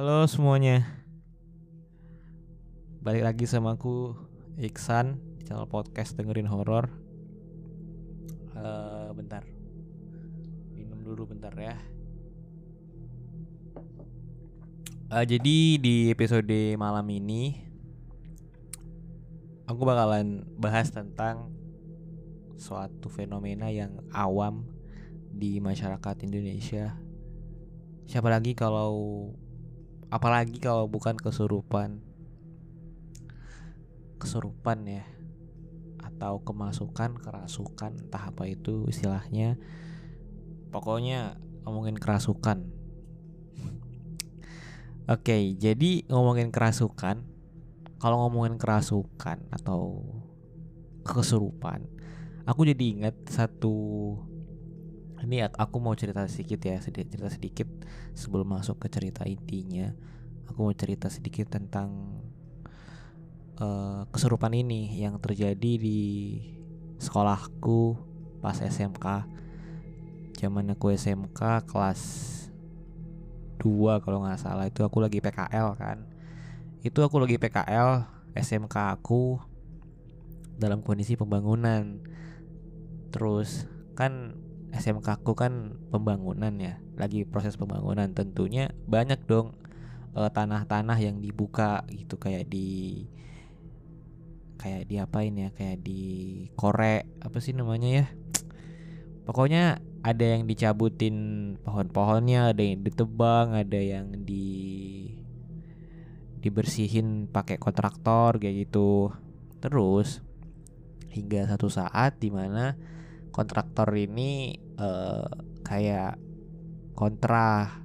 Halo semuanya. Balik lagi sama aku Iksan Di channel podcast dengerin horor. uh, Bentar. Minum dulu bentar ya. Uh, Jadi di episode malam ini Aku bakalan bahas tentang Suatu fenomena yang awam Di masyarakat Indonesia. Siapa lagi kalau apalagi kalau bukan kesurupan. Kesurupan ya. Atau kemasukan kerasukan entah apa itu istilahnya. Pokoknya ngomongin kerasukan. Oke jadi ngomongin kerasukan kalau ngomongin kerasukan atau kesurupan aku jadi ingat satu ini aku mau cerita sedikit ya cerita sedikit sebelum masuk ke cerita intinya. Aku mau cerita sedikit tentang uh, kesurupan ini yang terjadi di sekolahku pas SMK zaman aku SMK kelas 2 kalau nggak salah. Itu aku lagi PKL kan. Itu aku lagi PKL SMK aku dalam kondisi pembangunan. Terus kan SMK aku kan pembangunan ya, lagi proses pembangunan. Tentunya banyak dong tanah tanah-tanah yang dibuka gitu kayak di kayak di apain ya, kayak di korek apa sih namanya ya? Pokoknya ada yang dicabutin pohon-pohonnya, ada yang ditebang, ada yang di dibersihin pakai kontraktor kayak gitu. Terus hingga satu saat di mana kontraktor ini uh, kayak kontra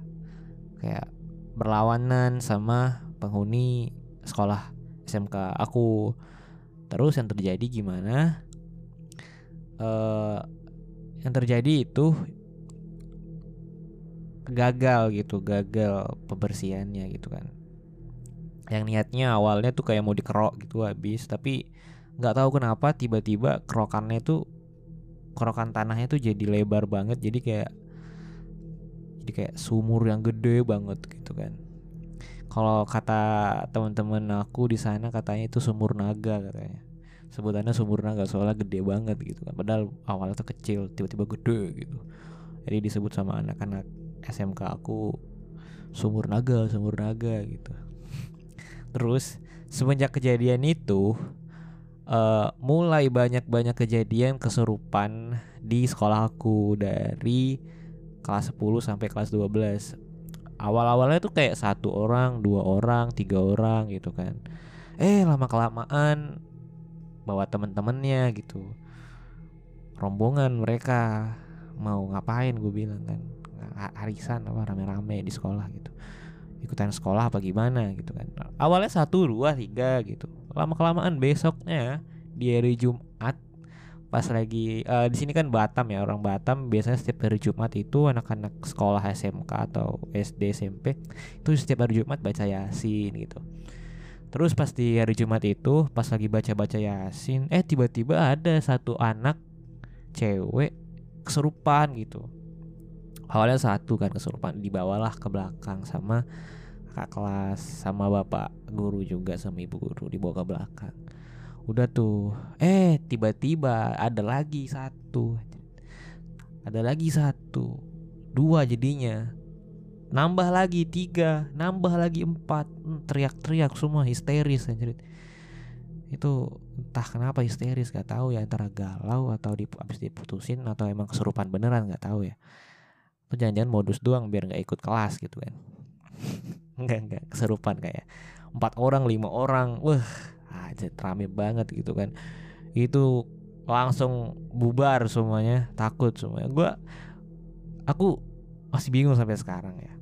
kayak berlawanan sama penghuni sekolah SMK aku. Terus yang terjadi gimana? Uh, yang terjadi itu gagal gitu gagal pembersihannya gitu kan. Yang niatnya awalnya tuh kayak mau dikerok gitu habis tapi nggak tahu kenapa tiba-tiba kerokannya tuh kerokan tanahnya tuh jadi lebar banget jadi kayak jadi kayak sumur yang gede banget gitu kan. Kalau kata teman-teman aku di sana katanya itu sumur naga katanya. Sebutannya sumur naga soalnya gede banget gitu kan padahal awalnya tuh kecil tiba-tiba gede gitu. Jadi disebut sama anak-anak SMK aku sumur naga sumur naga gitu. Terus semenjak kejadian itu uh, mulai banyak-banyak kejadian kesurupan di sekolah aku dari kelas 10 sampai kelas 12 awal-awalnya tuh kayak satu orang dua orang tiga orang gitu kan. Eh lama kelamaan bawa temen-temennya gitu. Rombongan mereka mau ngapain gue bilang kan. Harisan apa rame-rame di sekolah gitu. Ikutan sekolah apa gimana gitu kan. Awalnya satu dua tiga gitu lama kelamaan besoknya di hari Jumat pas lagi uh, di sini kan Batam ya orang Batam biasanya setiap hari Jumat itu anak-anak sekolah SMK atau SD SMP itu setiap hari Jumat baca Yasin gitu. Terus pas di hari Jumat itu pas lagi baca-baca Yasin eh tiba-tiba ada satu anak cewek kesurupan gitu. Awalnya satu kan kesurupan dibawalah ke belakang sama kakak kelas sama bapak guru juga sama ibu guru dibawa ke belakang. Udah tuh eh tiba-tiba ada lagi satu. Ada lagi satu dua jadinya. Nambah lagi tiga nambah lagi empat. Hmm, teriak-teriak semua histeris anjir. Itu entah kenapa histeris gak tahu ya antara galau atau di, habis diputusin atau emang kesurupan beneran gak tahu ya. Atau jangan-jangan modus doang biar nggak ikut kelas gitu kan enggak enggak. Keserupan kayak empat orang lima orang. Wah aja rame banget gitu kan. Itu langsung bubar semuanya. Takut semuanya. Gue aku masih bingung sampai sekarang ya.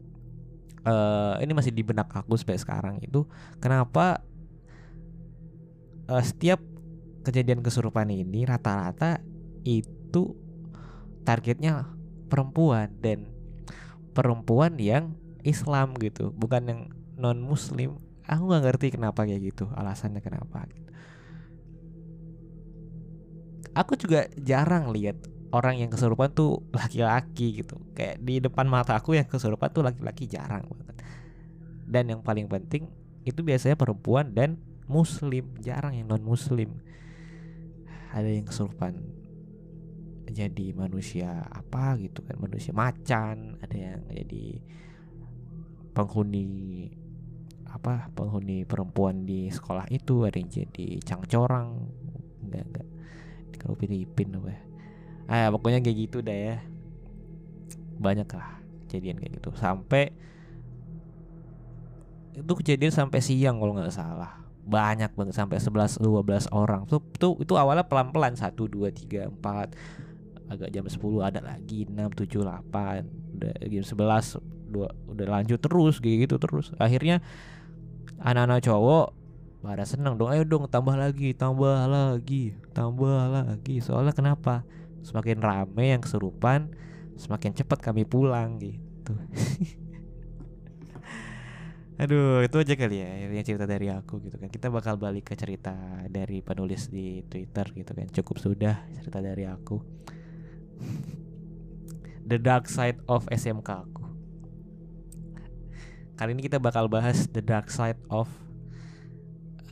Uh, ini masih di benak aku sampai sekarang itu kenapa uh, setiap kejadian kesurupan ini rata-rata itu targetnya perempuan dan perempuan yang Islam gitu bukan yang non Muslim aku nggak ngerti kenapa kayak gitu alasannya kenapa gitu. aku juga jarang lihat orang yang kesurupan tuh laki-laki gitu. Kayak di depan mata aku yang kesurupan tuh laki-laki jarang banget. Dan yang paling penting itu biasanya perempuan dan muslim jarang yang non muslim ada yang kesurupan jadi manusia apa gitu kan manusia macan ada yang jadi penghuni apa penghuni perempuan di sekolah itu ada yang jadi cangcorang enggak enggak. Kalau Filipin apa ya? Ah pokoknya kayak gitu dah ya. Banyak lah kejadian kayak gitu. Sampai itu kejadian sampai siang kalau nggak salah. Banyak banget sampai 11 12 orang. Tuh tuh itu awalnya pelan-pelan. 1 2 3 4 agak jam 10 ada lagi 6 7 8 udah jam 11 dua, udah lanjut terus kayak gitu terus akhirnya anak-anak cowok pada seneng dong ayo dong tambah lagi tambah lagi tambah lagi soalnya kenapa semakin rame yang kesurupan semakin cepat kami pulang gitu Aduh, itu aja kali ya yang cerita dari aku gitu kan. Kita bakal balik ke cerita dari penulis di Twitter gitu kan. Cukup sudah cerita dari aku. The Dark Side of SMK aku. Kali ini kita bakal bahas The Dark Side of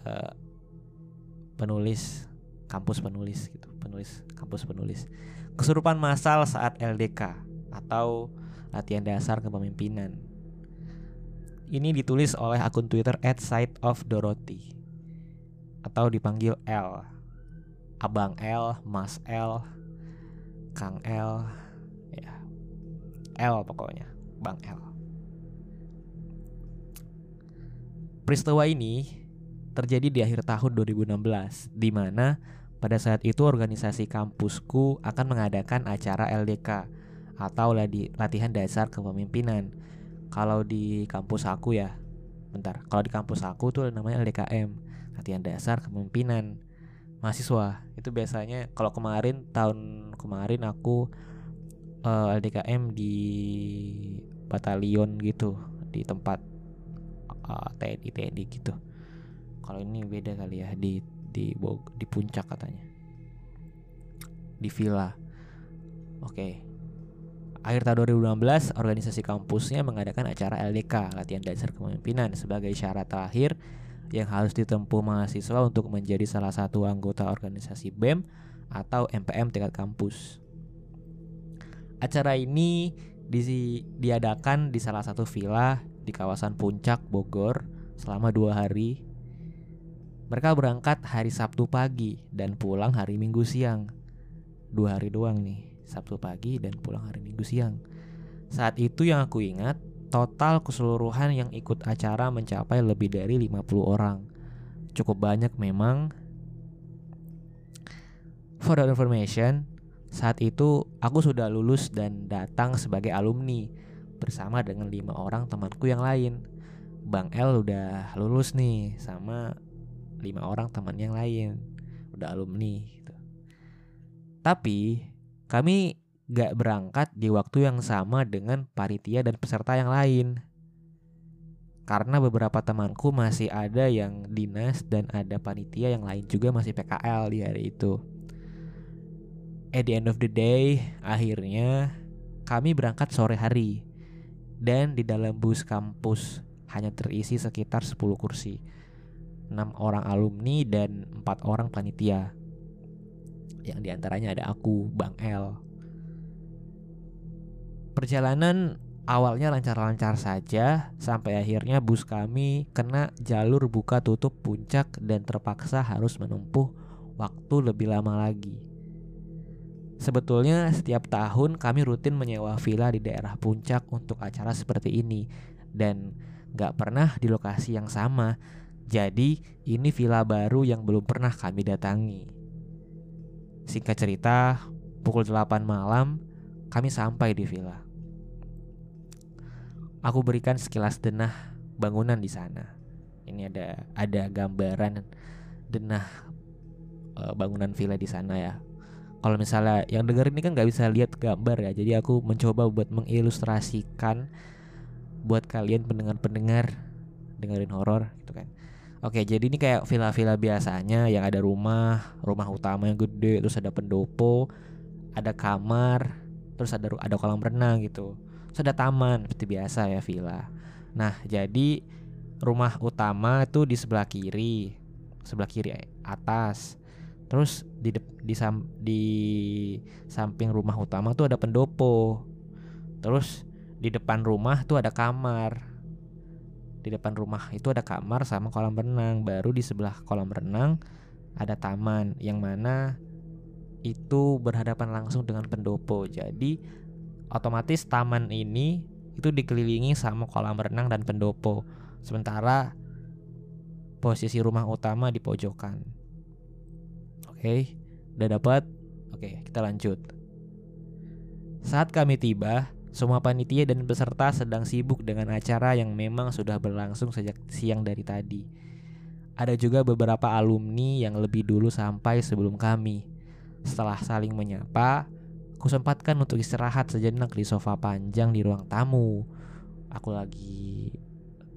uh, penulis kampus penulis gitu. Penulis kampus penulis. Kesurupan massal saat LDK atau latihan dasar kepemimpinan ini ditulis oleh akun Twitter @siteofdorothy atau dipanggil L. Abang L, Mas L, Kang L, ya. L pokoknya, Bang L. Peristiwa ini terjadi di akhir tahun 2016 di mana pada saat itu organisasi kampusku akan mengadakan acara LDK atau latihan dasar kepemimpinan. Kalau di kampus aku ya bentar kalau di kampus aku tuh namanya LDKM latihan dasar kepemimpinan. Mahasiswa itu biasanya kalau kemarin tahun kemarin aku uh, eh, LDKM di batalion gitu di tempat uh, eh, TNI TNI gitu kalau ini beda kali ya di di di puncak katanya di villa oke okay. Akhir tahun 2016, organisasi kampusnya mengadakan acara LDK, latihan dasar kepemimpinan, sebagai syarat terakhir yang harus ditempuh mahasiswa untuk menjadi salah satu anggota organisasi BEM atau MPM tingkat kampus. Acara ini di, diadakan di salah satu villa di kawasan Puncak, Bogor selama dua hari. Mereka berangkat hari Sabtu pagi dan pulang hari Minggu siang. Dua hari doang nih. Sabtu pagi dan pulang hari Minggu siang. Saat itu yang aku ingat, total keseluruhan yang ikut acara mencapai lebih dari 50 orang. Cukup banyak memang. For the information, saat itu aku sudah lulus dan datang sebagai alumni bersama dengan lima orang temanku yang lain. Bang L udah lulus nih sama lima orang teman yang lain, udah alumni gitu. Tapi kami gak berangkat di waktu yang sama dengan panitia dan peserta yang lain. Karena beberapa temanku masih ada yang dinas dan ada panitia yang lain juga masih PKL di hari itu. At the end of the day, akhirnya kami berangkat sore hari. Dan di dalam bus kampus hanya terisi sekitar 10 kursi. 6 orang alumni dan 4 orang panitia yang di antaranya ada aku, Bang L. Perjalanan awalnya lancar-lancar saja sampai akhirnya bus kami kena jalur buka tutup puncak dan terpaksa harus menempuh waktu lebih lama lagi. Sebetulnya setiap tahun kami rutin menyewa villa di daerah puncak untuk acara seperti ini dan gak pernah di lokasi yang sama. Jadi ini villa baru yang belum pernah kami datangi. Singkat cerita, pukul 8 malam kami sampai di villa. Aku berikan sekilas denah bangunan di sana. Ini ada ada gambaran denah uh, bangunan villa di sana ya. Kalau misalnya yang denger ini kan nggak bisa lihat gambar ya, jadi aku mencoba buat mengilustrasikan buat kalian pendengar-pendengar dengerin horor gitu kan. Oke, jadi ini kayak villa-villa biasanya yang ada rumah, rumah utama yang gede, terus ada pendopo, ada kamar, terus ada ada kolam renang gitu. Terus ada taman seperti biasa ya villa. Nah, jadi rumah utama itu di sebelah kiri, sebelah kiri atas. Terus di di, sam, di samping rumah utama tuh ada pendopo. Terus di depan rumah tuh ada kamar. Di depan rumah itu ada kamar sama kolam renang. Baru di sebelah kolam renang ada taman yang mana itu berhadapan langsung dengan pendopo. Jadi otomatis taman ini itu dikelilingi sama kolam renang dan pendopo. Sementara posisi rumah utama di pojokan. Oke, udah dapat? Oke, kita lanjut. Saat kami tiba, semua panitia dan peserta sedang sibuk dengan acara yang memang sudah berlangsung sejak siang dari tadi. Ada juga beberapa alumni yang lebih dulu sampai sebelum kami. Setelah saling menyapa, aku sempatkan untuk istirahat sejenak di sofa panjang di ruang tamu. Aku lagi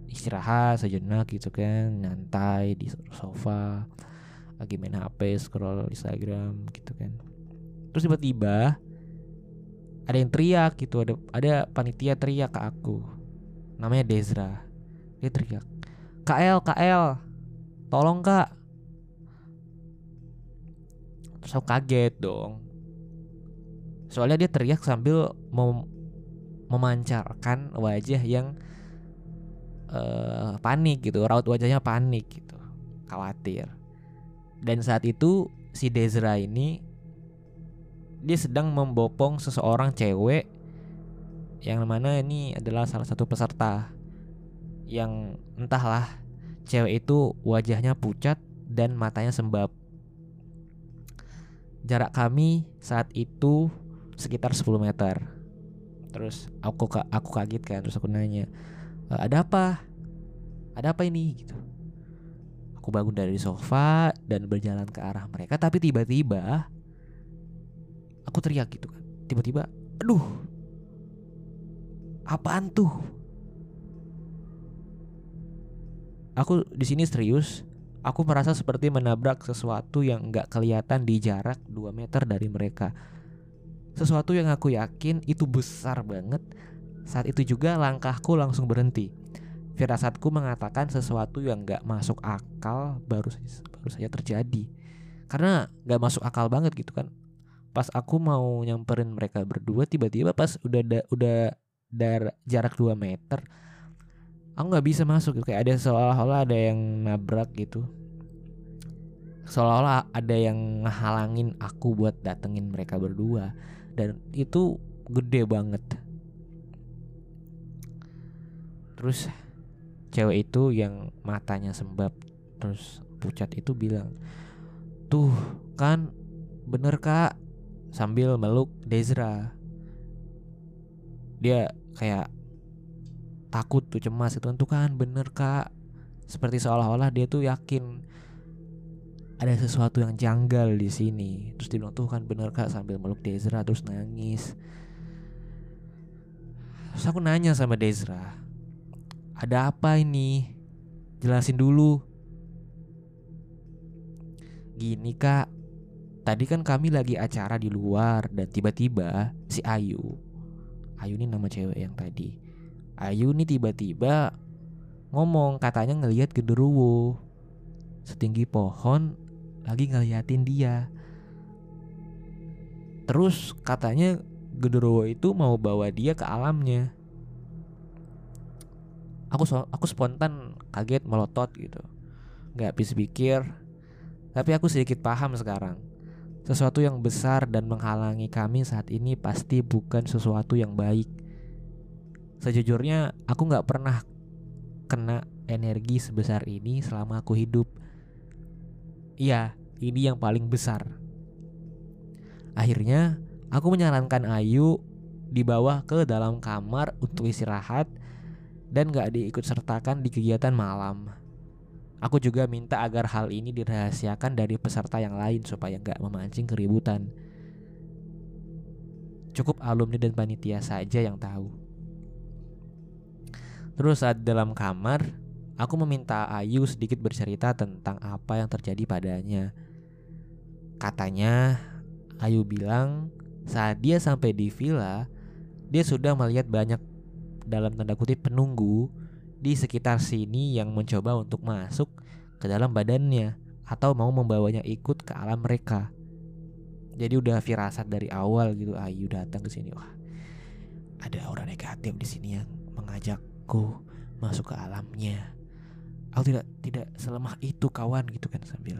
istirahat sejenak gitu kan, nyantai di sofa, lagi main HP, scroll Instagram gitu kan. Terus tiba-tiba ada yang teriak gitu ada ada panitia teriak ke aku. Namanya Dezra dia teriak KL KL tolong kak. Terus aku kaget dong. Soalnya dia teriak sambil mem memancarkan wajah yang uh, panik gitu raut wajahnya panik gitu khawatir dan saat itu si Dezra ini dia sedang membopong seseorang cewek yang mana ini adalah salah satu peserta yang entahlah cewek itu wajahnya pucat dan matanya sembab. Jarak kami saat itu sekitar 10 meter. Terus aku aku kaget kan terus aku nanya, e, "Ada apa? Ada apa ini?" gitu. Aku bangun dari sofa dan berjalan ke arah mereka tapi tiba-tiba aku teriak gitu kan. Tiba-tiba aduh apaan tuh? Aku di sini serius aku merasa seperti menabrak sesuatu yang nggak kelihatan di jarak 2 meter dari mereka. Sesuatu yang aku yakin itu besar banget. Saat itu juga langkahku langsung berhenti firasatku mengatakan sesuatu yang nggak masuk akal baru baru saja terjadi. Karena nggak masuk akal banget gitu kan. Pas aku mau nyamperin mereka berdua tiba-tiba pas udah da, udah dar jarak 2 meter aku nggak bisa masuk kayak ada seolah-olah ada yang nabrak gitu. Seolah-olah ada yang ngehalangin aku buat datengin mereka berdua. Dan itu gede banget. Terus cewek itu yang matanya sembab terus pucat itu bilang tuh kan bener kak sambil meluk Dezra. Dia kayak takut tuh cemas itu tuh kan bener kak. Seperti seolah-olah dia tuh yakin ada sesuatu yang janggal di sini. Terus dia bilang tuh kan bener kak sambil meluk Dezra terus nangis. Terus aku nanya sama Dezra, ada apa ini? Jelasin dulu. Gini kak, Tadi kan kami lagi acara di luar dan tiba-tiba si Ayu Ayu ini nama cewek yang tadi Ayu ini tiba-tiba ngomong katanya ngelihat genderuwo setinggi pohon lagi ngeliatin dia. Terus katanya genderuwo itu mau bawa dia ke alamnya. Aku so, aku spontan kaget melotot gitu. Gak habis pikir. Tapi aku sedikit paham sekarang. Sesuatu yang besar dan menghalangi kami saat ini pasti bukan sesuatu yang baik. Sejujurnya, aku gak pernah kena energi sebesar ini selama aku hidup. Iya, ini yang paling besar. Akhirnya, aku menyarankan Ayu dibawa ke dalam kamar untuk istirahat dan gak diikut sertakan di kegiatan malam. Aku juga minta agar hal ini dirahasiakan dari peserta yang lain supaya nggak memancing keributan. Cukup alumni dan panitia saja yang tahu. Terus saat dalam kamar, aku meminta Ayu sedikit bercerita tentang apa yang terjadi padanya. Katanya, Ayu bilang saat dia sampai di villa, dia sudah melihat banyak dalam tanda kutip penunggu di sekitar sini yang mencoba untuk masuk ke dalam badannya atau mau membawanya ikut ke alam mereka. Jadi udah firasat dari awal gitu Ayu datang ke sini wah ada orang negatif di sini yang mengajakku masuk ke alamnya. Aku tidak tidak selemah itu kawan gitu kan sambil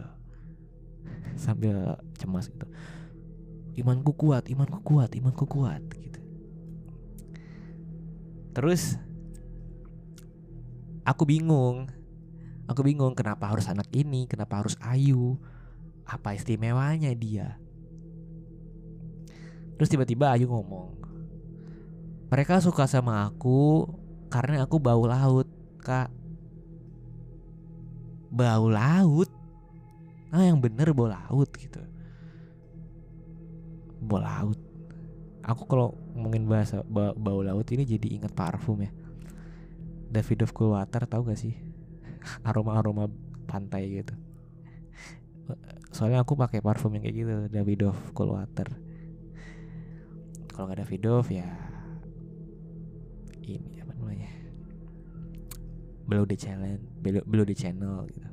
sambil cemas gitu. Imanku kuat, imanku kuat, imanku kuat. Terus aku bingung. Aku bingung kenapa harus anak ini, kenapa harus Ayu? Apa istimewanya dia? Terus tiba-tiba Ayu ngomong, mereka suka sama aku karena aku bau laut, kak. Bau laut? Ah yang bener bau laut gitu. Bau laut. Aku kalau ngomongin bahasa bau, bau laut ini jadi ingat parfum ya. Davidoff Cool Water tahu gak sih? Aroma-aroma pantai gitu. Soalnya aku pakai parfum yang kayak gitu, Davidoff Cool Water. Kalau nggak Davidoff ya ini apa namanya? Below the channel, below the channel gitu.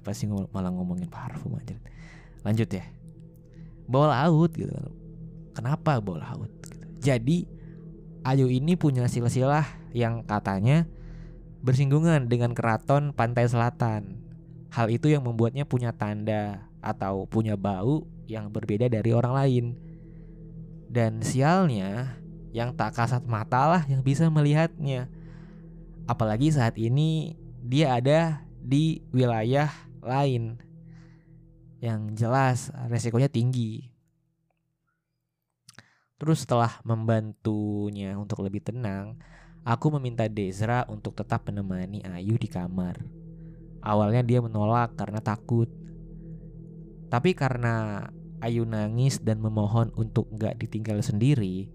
Apa sih malah ngomongin parfum aja. Lanjut ya. Bawa laut gitu kan. Kenapa bawa laut? Jadi Ayu ini punya silsilah yang katanya bersinggungan dengan keraton pantai selatan. Hal itu yang membuatnya punya tanda atau punya bau yang berbeda dari orang lain. Dan sialnya yang tak kasat mata lah yang bisa melihatnya. Apalagi saat ini dia ada di wilayah lain yang jelas resikonya tinggi. Terus setelah membantunya untuk lebih tenang, aku meminta Dezra untuk tetap menemani Ayu di kamar. Awalnya dia menolak karena takut. Tapi karena Ayu nangis dan memohon untuk nggak ditinggal sendiri,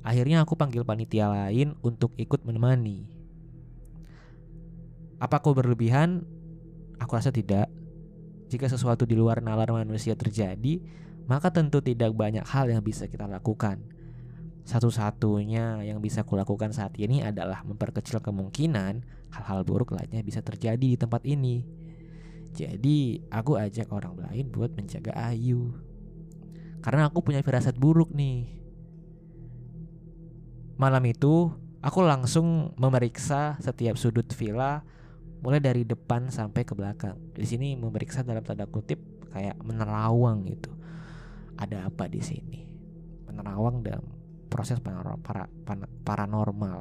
akhirnya aku panggil panitia lain untuk ikut menemani. Apa kau berlebihan? Aku rasa tidak. Jika sesuatu di luar nalar manusia terjadi, maka tentu tidak banyak hal yang bisa kita lakukan. Satu-satunya yang bisa kulakukan saat ini adalah memperkecil kemungkinan hal-hal buruk lainnya bisa terjadi di tempat ini. Jadi, aku ajak orang lain buat menjaga Ayu. Karena aku punya firasat buruk nih. Malam itu, aku langsung memeriksa setiap sudut villa mulai dari depan sampai ke belakang. Di sini memeriksa dalam tanda kutip kayak menerawang gitu ada apa di sini menerawang dalam proses paranormal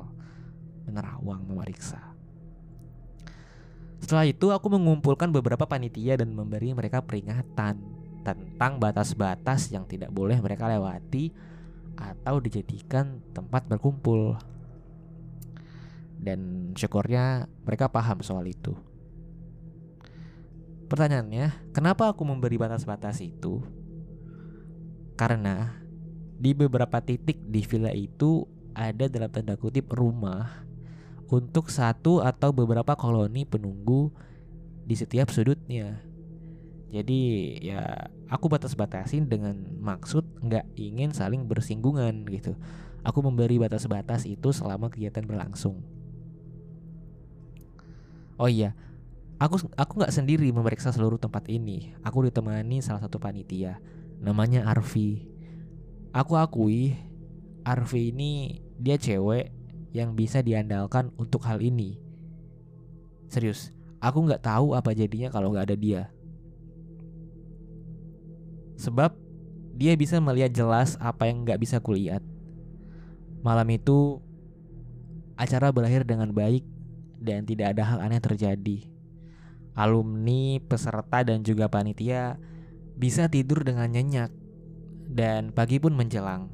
menerawang memeriksa setelah itu aku mengumpulkan beberapa panitia dan memberi mereka peringatan tentang batas-batas yang tidak boleh mereka lewati atau dijadikan tempat berkumpul. Dan syukurnya mereka paham soal itu. Pertanyaannya, kenapa aku memberi batas-batas itu? Karena di beberapa titik di villa itu ada dalam tanda kutip rumah untuk satu atau beberapa koloni penunggu di setiap sudutnya. Jadi ya aku batas-batasin dengan maksud nggak ingin saling bersinggungan gitu. Aku memberi batas-batas itu selama kegiatan berlangsung. Oh iya, aku aku nggak sendiri memeriksa seluruh tempat ini. Aku ditemani salah satu panitia namanya Arfi. Aku akui Arfi ini dia cewek yang bisa diandalkan untuk hal ini. Serius, aku nggak tahu apa jadinya kalau nggak ada dia. Sebab dia bisa melihat jelas apa yang nggak bisa kulihat. Malam itu acara berakhir dengan baik dan tidak ada hal aneh terjadi. Alumni, peserta dan juga panitia bisa tidur dengan nyenyak dan pagi pun menjelang.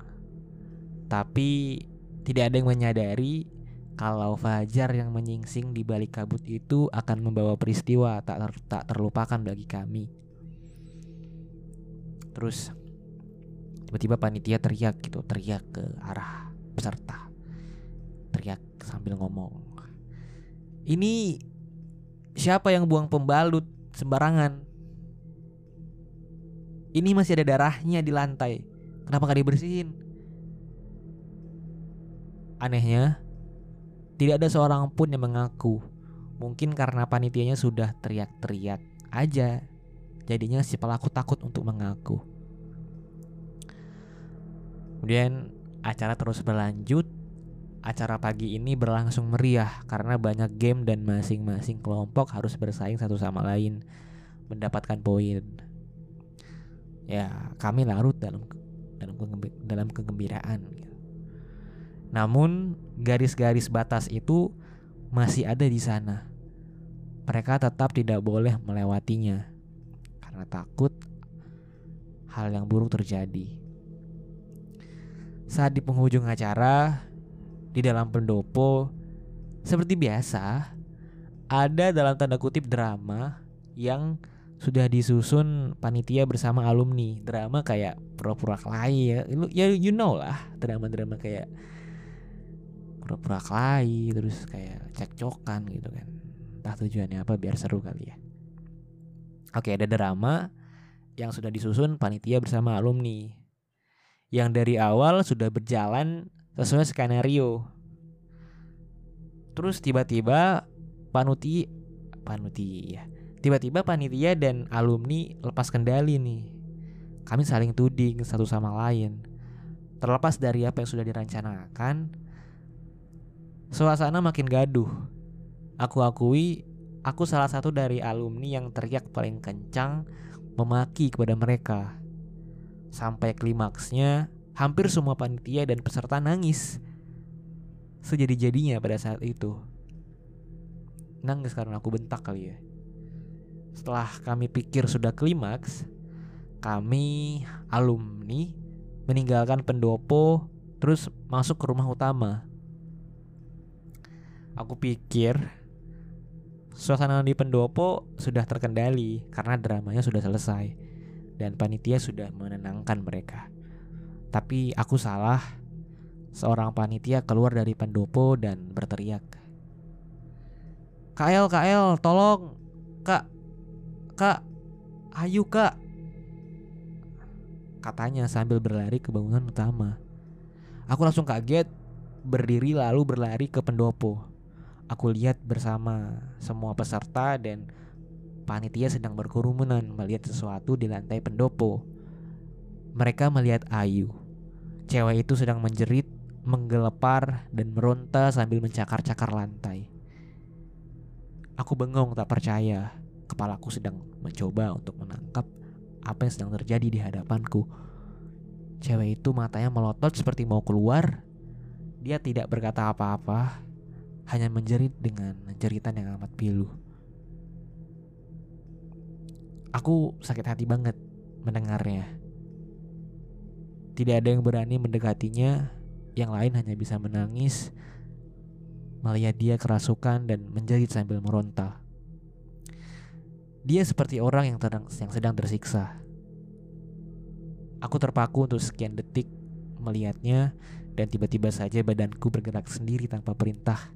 Tapi tidak ada yang menyadari kalau fajar yang menyingsing di balik kabut itu akan membawa peristiwa tak ter tak terlupakan bagi kami. Terus tiba-tiba panitia teriak gitu, teriak ke arah peserta. Teriak sambil ngomong. Ini siapa yang buang pembalut sembarangan? Ini masih ada darahnya di lantai. Kenapa gak dibersihin? Anehnya, Tidak ada seorang pun yang mengaku. Mungkin karena panitianya sudah teriak-teriak aja. Jadinya si pelaku takut untuk mengaku. Kemudian acara terus berlanjut. Acara pagi ini berlangsung meriah karena banyak game dan masing-masing kelompok harus bersaing satu sama lain mendapatkan poin. Ya, kami larut dalam dalam dalam kegembiraan. Gitu. Namun garis-garis batas itu masih ada di sana. Mereka tetap tidak boleh melewatinya karena takut hal yang buruk terjadi. Saat di penghujung acara, di dalam pendopo, seperti biasa, ada dalam tanda kutip drama yang sudah disusun panitia bersama alumni. Drama kayak pura-pura kelahi ya. Lu ya you know lah drama-drama kayak pura-pura kelahi terus kayak cekcokan gitu kan. Entah tujuannya apa biar seru kali ya. Oke ada drama yang sudah disusun panitia bersama alumni. Yang dari awal sudah berjalan sesuai skenario. Terus tiba-tiba panuti panuti ya Tiba-tiba panitia dan alumni lepas kendali nih. Kami saling tuding satu sama lain. Terlepas dari apa yang sudah direncanakan, suasana makin gaduh. Aku akui, aku salah satu dari alumni yang teriak paling kencang memaki kepada mereka. Sampai klimaksnya, hampir semua panitia dan peserta nangis. Sejadi-jadinya pada saat itu. Nangis karena aku bentak kali ya. Setelah kami pikir sudah klimaks, kami alumni meninggalkan pendopo terus masuk ke rumah utama. Aku pikir suasana di pendopo sudah terkendali karena dramanya sudah selesai dan panitia sudah menenangkan mereka. Tapi aku salah. Seorang panitia keluar dari pendopo dan berteriak. KL, KL, tolong, Kak, Kak, ayo kak Katanya sambil berlari ke bangunan utama Aku langsung kaget Berdiri lalu berlari ke pendopo Aku lihat bersama semua peserta dan panitia sedang berkerumunan melihat sesuatu di lantai pendopo. Mereka melihat Ayu. Cewek itu sedang menjerit, menggelepar, dan meronta sambil mencakar-cakar lantai. Aku bengong tak percaya. Kepalaku sedang mencoba untuk menangkap apa yang sedang terjadi di hadapanku. Cewek itu matanya melotot seperti mau keluar. Dia tidak berkata apa-apa, hanya menjerit dengan jeritan yang amat pilu. Aku sakit hati banget mendengarnya. Tidak ada yang berani mendekatinya, yang lain hanya bisa menangis, melihat dia kerasukan dan menjerit sambil meronta. Dia seperti orang yang, terang, yang sedang tersiksa. Aku terpaku untuk sekian detik melihatnya dan tiba-tiba saja badanku bergerak sendiri tanpa perintah.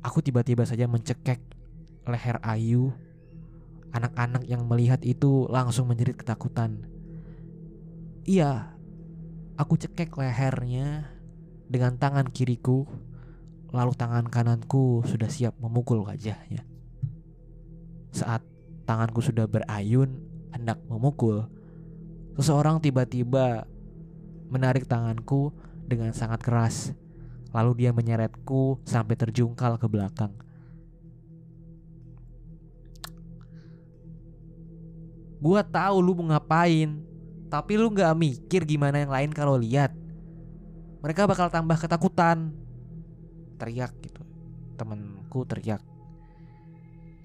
Aku tiba-tiba saja mencekek leher Ayu. Anak-anak yang melihat itu langsung menjerit ketakutan. Iya, aku cekek lehernya dengan tangan kiriku, lalu tangan kananku sudah siap memukul wajahnya. Saat tanganku sudah berayun hendak memukul, seseorang tiba-tiba menarik tanganku dengan sangat keras. Lalu dia menyeretku sampai terjungkal ke belakang. Gua tahu lu mau ngapain, tapi lu nggak mikir gimana yang lain kalau lihat. Mereka bakal tambah ketakutan. Teriak gitu. Temenku teriak.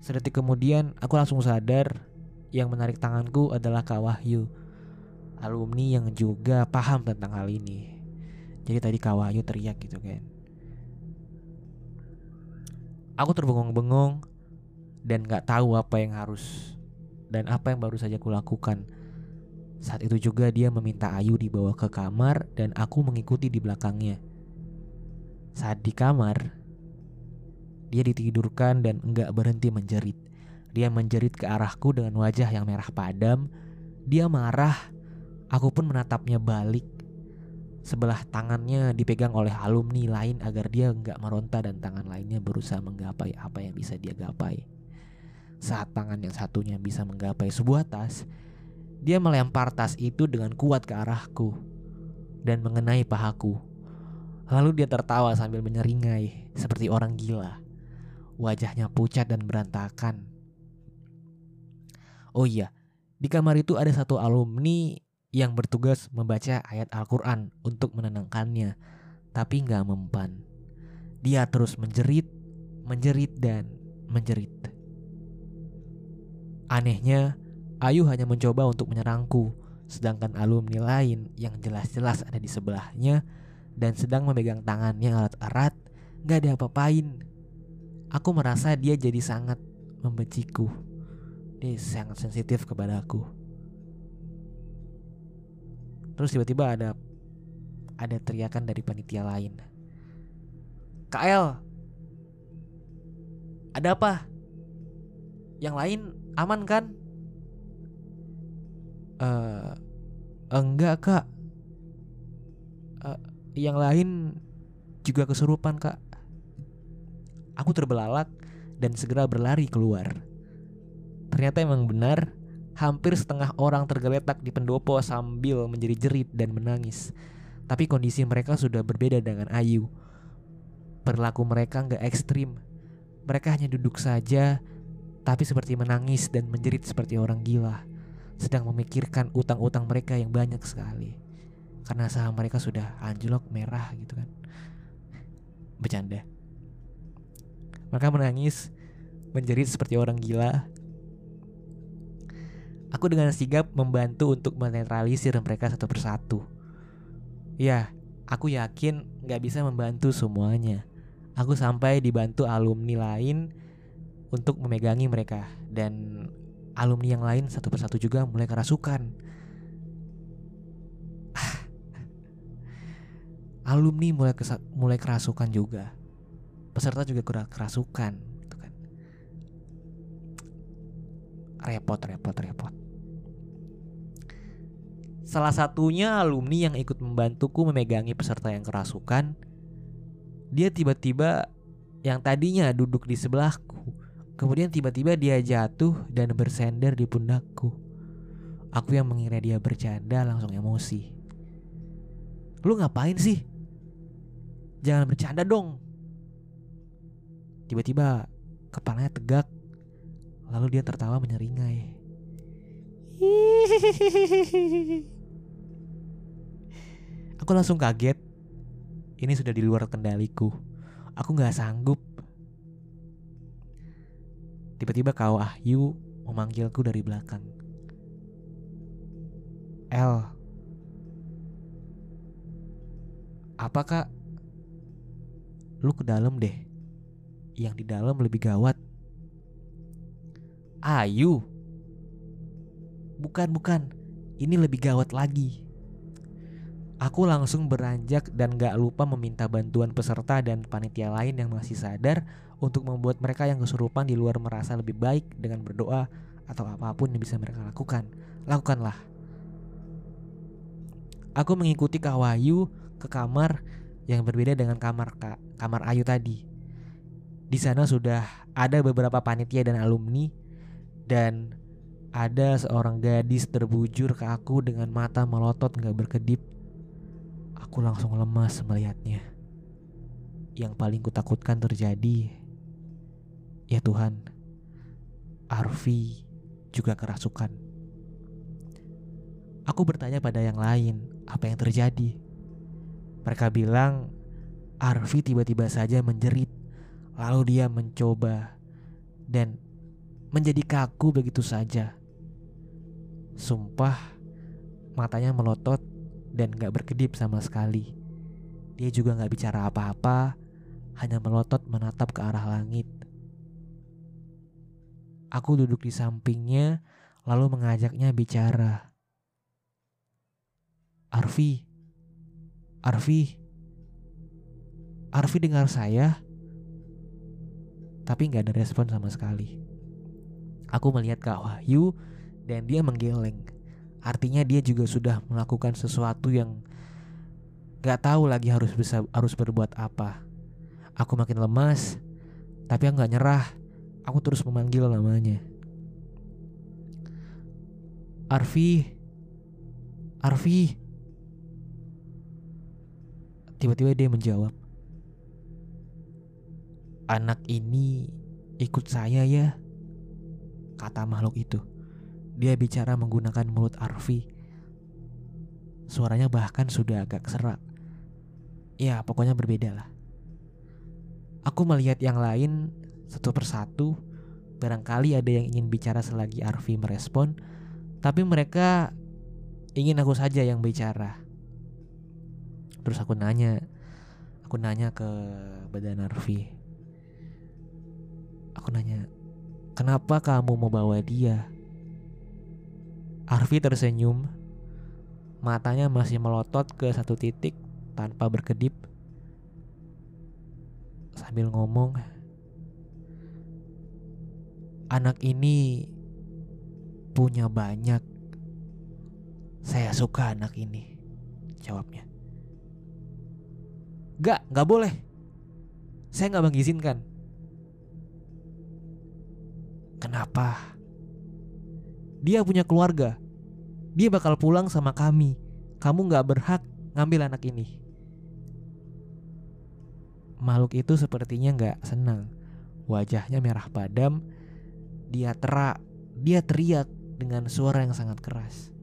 Sedetik kemudian aku langsung sadar yang menarik tanganku adalah Kak Wahyu Alumni yang juga paham tentang hal ini. Jadi tadi Kak Wahyu teriak gitu kan. Aku terbengong-bengong Dan gak tahu apa yang harus Dan apa yang baru saja kulakukan. Saat itu juga dia meminta Ayu dibawa ke kamar Dan aku mengikuti di belakangnya. Saat di kamar dia ditidurkan dan enggak berhenti menjerit. Dia menjerit ke arahku dengan wajah yang merah padam. Dia marah. Aku pun menatapnya balik. sebelah tangannya dipegang oleh alumni lain agar dia nggak meronta dan tangan lainnya berusaha menggapai apa yang bisa dia gapai. Saat tangan yang satunya bisa menggapai sebuah tas, dia melempar tas itu dengan kuat ke arahku dan mengenai pahaku. Lalu dia tertawa sambil menyeringai seperti orang gila. Wajahnya pucat dan berantakan. Oh iya, di kamar itu ada satu alumni yang bertugas membaca ayat Al-Quran untuk menenangkannya, tapi nggak mempan. Dia terus menjerit, menjerit, dan menjerit. Anehnya, Ayu hanya mencoba untuk menyerangku, sedangkan alumni lain yang jelas-jelas ada di sebelahnya dan sedang memegang tangannya erat-erat, nggak ada apa-apain. Aku merasa dia jadi sangat membenciku. Dia sangat sensitif kepada aku. Terus tiba-tiba ada ada teriakan dari panitia lain. KL, ada apa? Yang lain aman kan? Uh, enggak kak. Uh, yang lain juga kesurupan kak. Aku terbelalak dan segera berlari keluar. Ternyata emang benar Hampir setengah orang tergeletak di pendopo sambil menjerit-jerit dan menangis. Tapi kondisi mereka sudah berbeda dengan Ayu. Perilaku mereka nggak ekstrim. Mereka hanya duduk saja, tapi seperti menangis dan menjerit seperti orang gila. Sedang memikirkan utang-utang mereka yang banyak sekali. Karena saham mereka sudah anjlok merah gitu kan. Bercanda. Mereka menangis, menjerit seperti orang gila, Aku dengan sigap membantu untuk menetralisir mereka satu persatu. Ya, aku yakin gak bisa membantu semuanya. Aku sampai dibantu alumni lain untuk memegangi mereka dan alumni yang lain satu persatu juga mulai kerasukan. alumni mulai mulai kerasukan juga. Peserta juga kerasukan, gitu kan. Repot, repot, repot. Salah satunya alumni yang ikut membantuku memegangi peserta yang kerasukan. Dia tiba-tiba yang tadinya duduk di sebelahku, kemudian tiba-tiba dia jatuh dan bersender di pundakku. Aku yang mengira dia bercanda langsung emosi. Lu ngapain sih? Jangan bercanda dong. Tiba-tiba kepalanya tegak, lalu dia tertawa menyeringai. Aku langsung kaget. Ini sudah di luar kendaliku. Aku nggak sanggup. Tiba-tiba kau Ahyu memanggilku dari belakang. El. Apa kak? Lu ke dalam deh. Yang di dalam lebih gawat. Ayu. Bukan, bukan. Ini lebih gawat lagi. Aku langsung beranjak dan gak lupa meminta bantuan peserta dan panitia lain yang masih sadar untuk membuat mereka yang kesurupan di luar merasa lebih baik dengan berdoa atau apa pun yang bisa mereka lakukan. Lakukanlah. Aku mengikuti Kak Wahyu ke kamar yang berbeda dengan kamar Kak, kamar Ayu tadi. Di sana sudah ada beberapa panitia dan alumni dan ada seorang gadis terbujur ke aku dengan mata melotot gak berkedip Aku langsung lemas melihatnya. Yang paling kutakutkan terjadi. Ya Tuhan, Arfi juga kerasukan. Aku bertanya pada yang lain, apa yang terjadi? Mereka bilang, Arfi tiba-tiba saja menjerit, lalu dia mencoba dan menjadi kaku begitu saja. Sumpah, matanya melotot dan gak berkedip sama sekali. Dia juga gak bicara apa-apa, hanya melotot menatap ke arah langit. Aku duduk di sampingnya, lalu mengajaknya bicara. Arfi, Arfi, Arfi dengar saya, tapi gak ada respon sama sekali. Aku melihat Kak Wahyu dan dia menggeleng. Artinya dia juga sudah melakukan sesuatu yang Gak tahu lagi harus bisa harus berbuat apa. Aku makin lemas, tapi aku gak nyerah. Aku terus memanggil namanya. Arfi, Arfi. Tiba-tiba dia menjawab, anak ini ikut saya ya, kata makhluk itu. Dia bicara menggunakan mulut Arfi. Suaranya bahkan sudah agak serak. Ya, pokoknya berbeda lah. Aku melihat yang lain satu persatu. Barangkali ada yang ingin bicara selagi Arfi merespon, tapi mereka ingin aku saja yang bicara. Terus aku nanya, aku nanya ke badan Arfi. Aku nanya, kenapa kamu mau bawa dia? Arfi tersenyum, matanya masih melotot ke satu titik tanpa berkedip. Sambil ngomong, anak ini punya banyak. Saya suka anak ini, jawabnya. Gak, gak boleh. Saya gak mengizinkan. Kenapa? Dia punya keluarga. Dia bakal pulang sama kami. Kamu gak berhak ngambil anak ini. Makhluk itu sepertinya gak senang. Wajahnya merah padam. Dia terak. Dia teriak dengan suara yang sangat keras.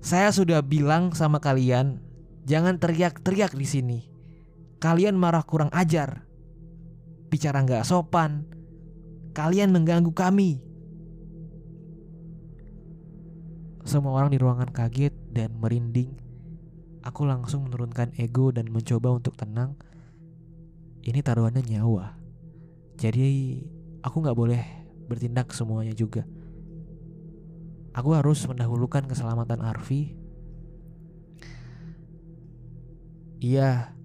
Saya sudah bilang sama kalian, jangan teriak-teriak di sini. Kalian marah kurang ajar. Bicara nggak sopan, Kalian mengganggu kami. Semua orang di ruangan kaget dan merinding. Aku langsung menurunkan ego dan mencoba untuk tenang. Ini taruhannya nyawa. Jadi aku nggak boleh bertindak semuanya juga. Aku harus mendahulukan keselamatan Arfi. Iya,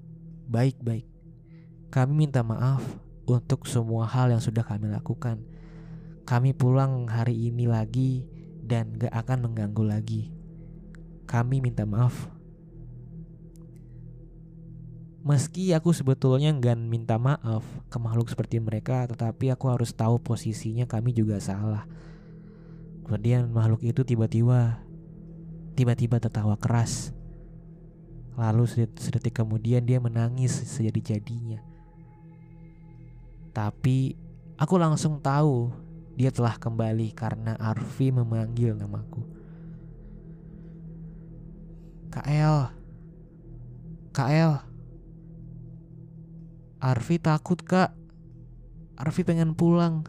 baik-baik. Kami minta maaf untuk semua hal yang sudah kami lakukan. Kami pulang hari ini lagi dan gak akan mengganggu lagi. Kami minta maaf. Meski aku sebetulnya nggak minta maaf ke makhluk seperti mereka, tetapi aku harus tahu posisinya kami juga salah. Kemudian makhluk itu tiba-tiba, tiba-tiba tertawa keras. Lalu sedetik kemudian dia menangis sejadi-jadinya. Tapi aku langsung tahu dia telah kembali karena Arfi memanggil namaku. KL. KL. Arfi takut kak. Arfi pengen pulang.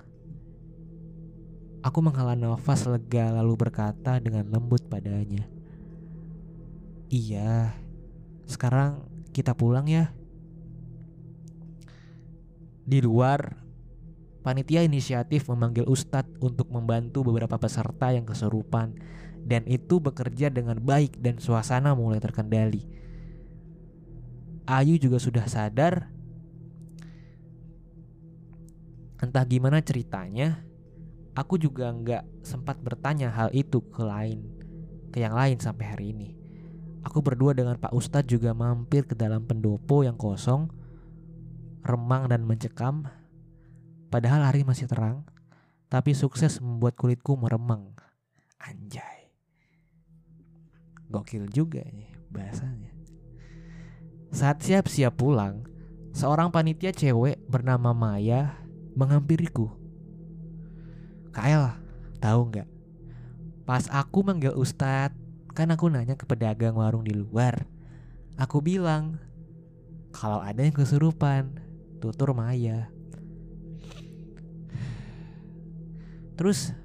Aku menghela nafas lega lalu berkata dengan lembut padanya. Iya, sekarang kita pulang ya. Di luar, panitia inisiatif memanggil Ustadz untuk membantu beberapa peserta yang kesurupan dan itu bekerja dengan baik dan suasana mulai terkendali. Ayu juga sudah sadar entah gimana ceritanya aku juga nggak sempat bertanya hal itu ke lain ke yang lain sampai hari ini aku berdua dengan Pak Ustadz juga mampir ke dalam pendopo yang kosong remang dan mencekam. Padahal hari masih terang, tapi sukses membuat kulitku meremang. Anjay. Gokil juga nih bahasanya. Saat siap-siap pulang, seorang panitia cewek bernama Maya menghampiriku. Kael, tahu nggak? Pas aku manggil Ustadz, kan aku nanya ke pedagang warung di luar. Aku bilang, kalau ada yang kesurupan, tutur Maya terus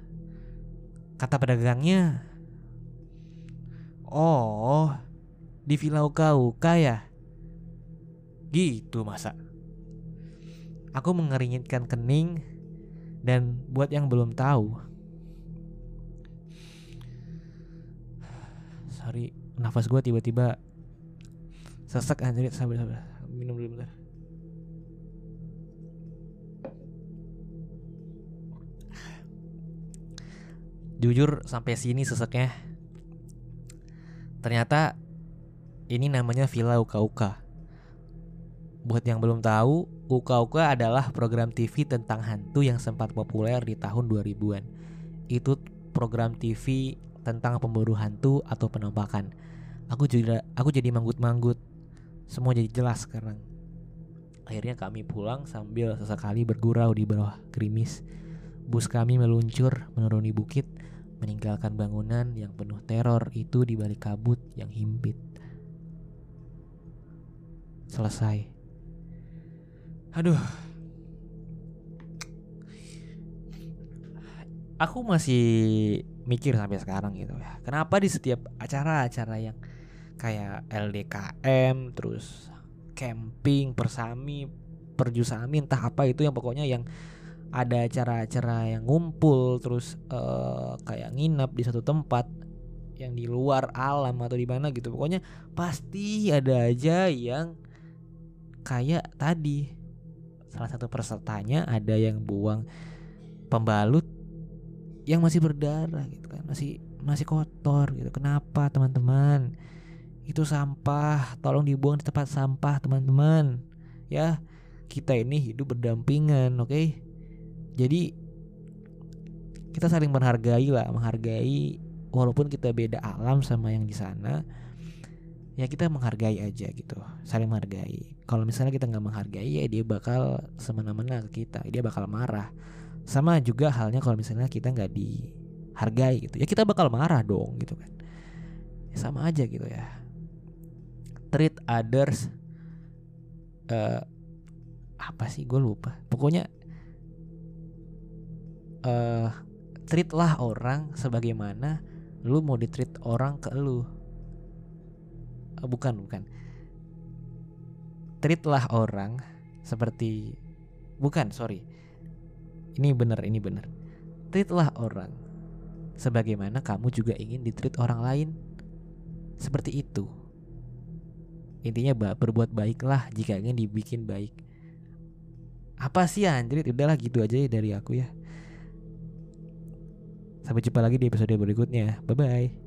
kata pedagangnya oh di Villa Uka Uka ya? Gitu masa. Aku mengeringitkan kening dan buat yang belum tahu. Sorry nafas gue tiba-tiba sesek anjir. Sabar sabar. Minum dulu bentar jujur sampai sini seseknya ternyata Ini namanya Villa Uka Uka. Buat yang belum tahu, Uka Uka adalah program TV tentang hantu yang sempat populer di tahun 2000-an. Itu program TV tentang pemburu hantu atau penampakan. Aku juga aku jadi manggut-manggut. Semua jadi jelas sekarang. Akhirnya kami pulang sambil sesekali bergurau di bawah gerimis. Bus kami meluncur menuruni bukit, meninggalkan bangunan yang penuh teror itu di balik kabut yang himpit. Selesai. Aduh. Aku masih mikir sampai sekarang gitu ya. Kenapa di setiap acara-acara yang kayak LDKM, terus camping, persami, perjusami entah apa itu yang pokoknya yang ada acara-acara yang ngumpul terus uh, kayak nginep di satu tempat yang di luar alam atau di mana gitu. Pokoknya pasti ada aja yang kayak tadi salah satu pesertanya ada yang buang pembalut yang masih berdarah gitu kan masih masih kotor gitu. Kenapa teman-teman? Itu sampah tolong dibuang di tempat sampah teman-teman. Ya kita ini hidup berdampingan oke? okay? Jadi kita saling menghargai lah menghargai walaupun kita beda alam sama yang di sana ya kita menghargai aja gitu saling menghargai. Kalau misalnya kita nggak menghargai ya dia bakal semena-mena ke kita dia bakal marah. Sama juga halnya kalau misalnya kita nggak dihargai gitu ya kita bakal marah dong gitu kan. Ya sama aja gitu ya. Treat others uh, apa sih? Gue lupa. Pokoknya uh, treatlah orang sebagaimana lu mau ditreat orang ke lu. Oh, bukan bukan. Treatlah orang seperti bukan sorry. Ini benar ini benar. Treatlah orang sebagaimana kamu juga ingin ditreat orang lain. Seperti itu. Intinya berbuat baiklah jika ingin dibikin baik. Apa sih anjir udahlah gitu aja ya dari aku ya sampai jumpa lagi di episode berikutnya. Bye bye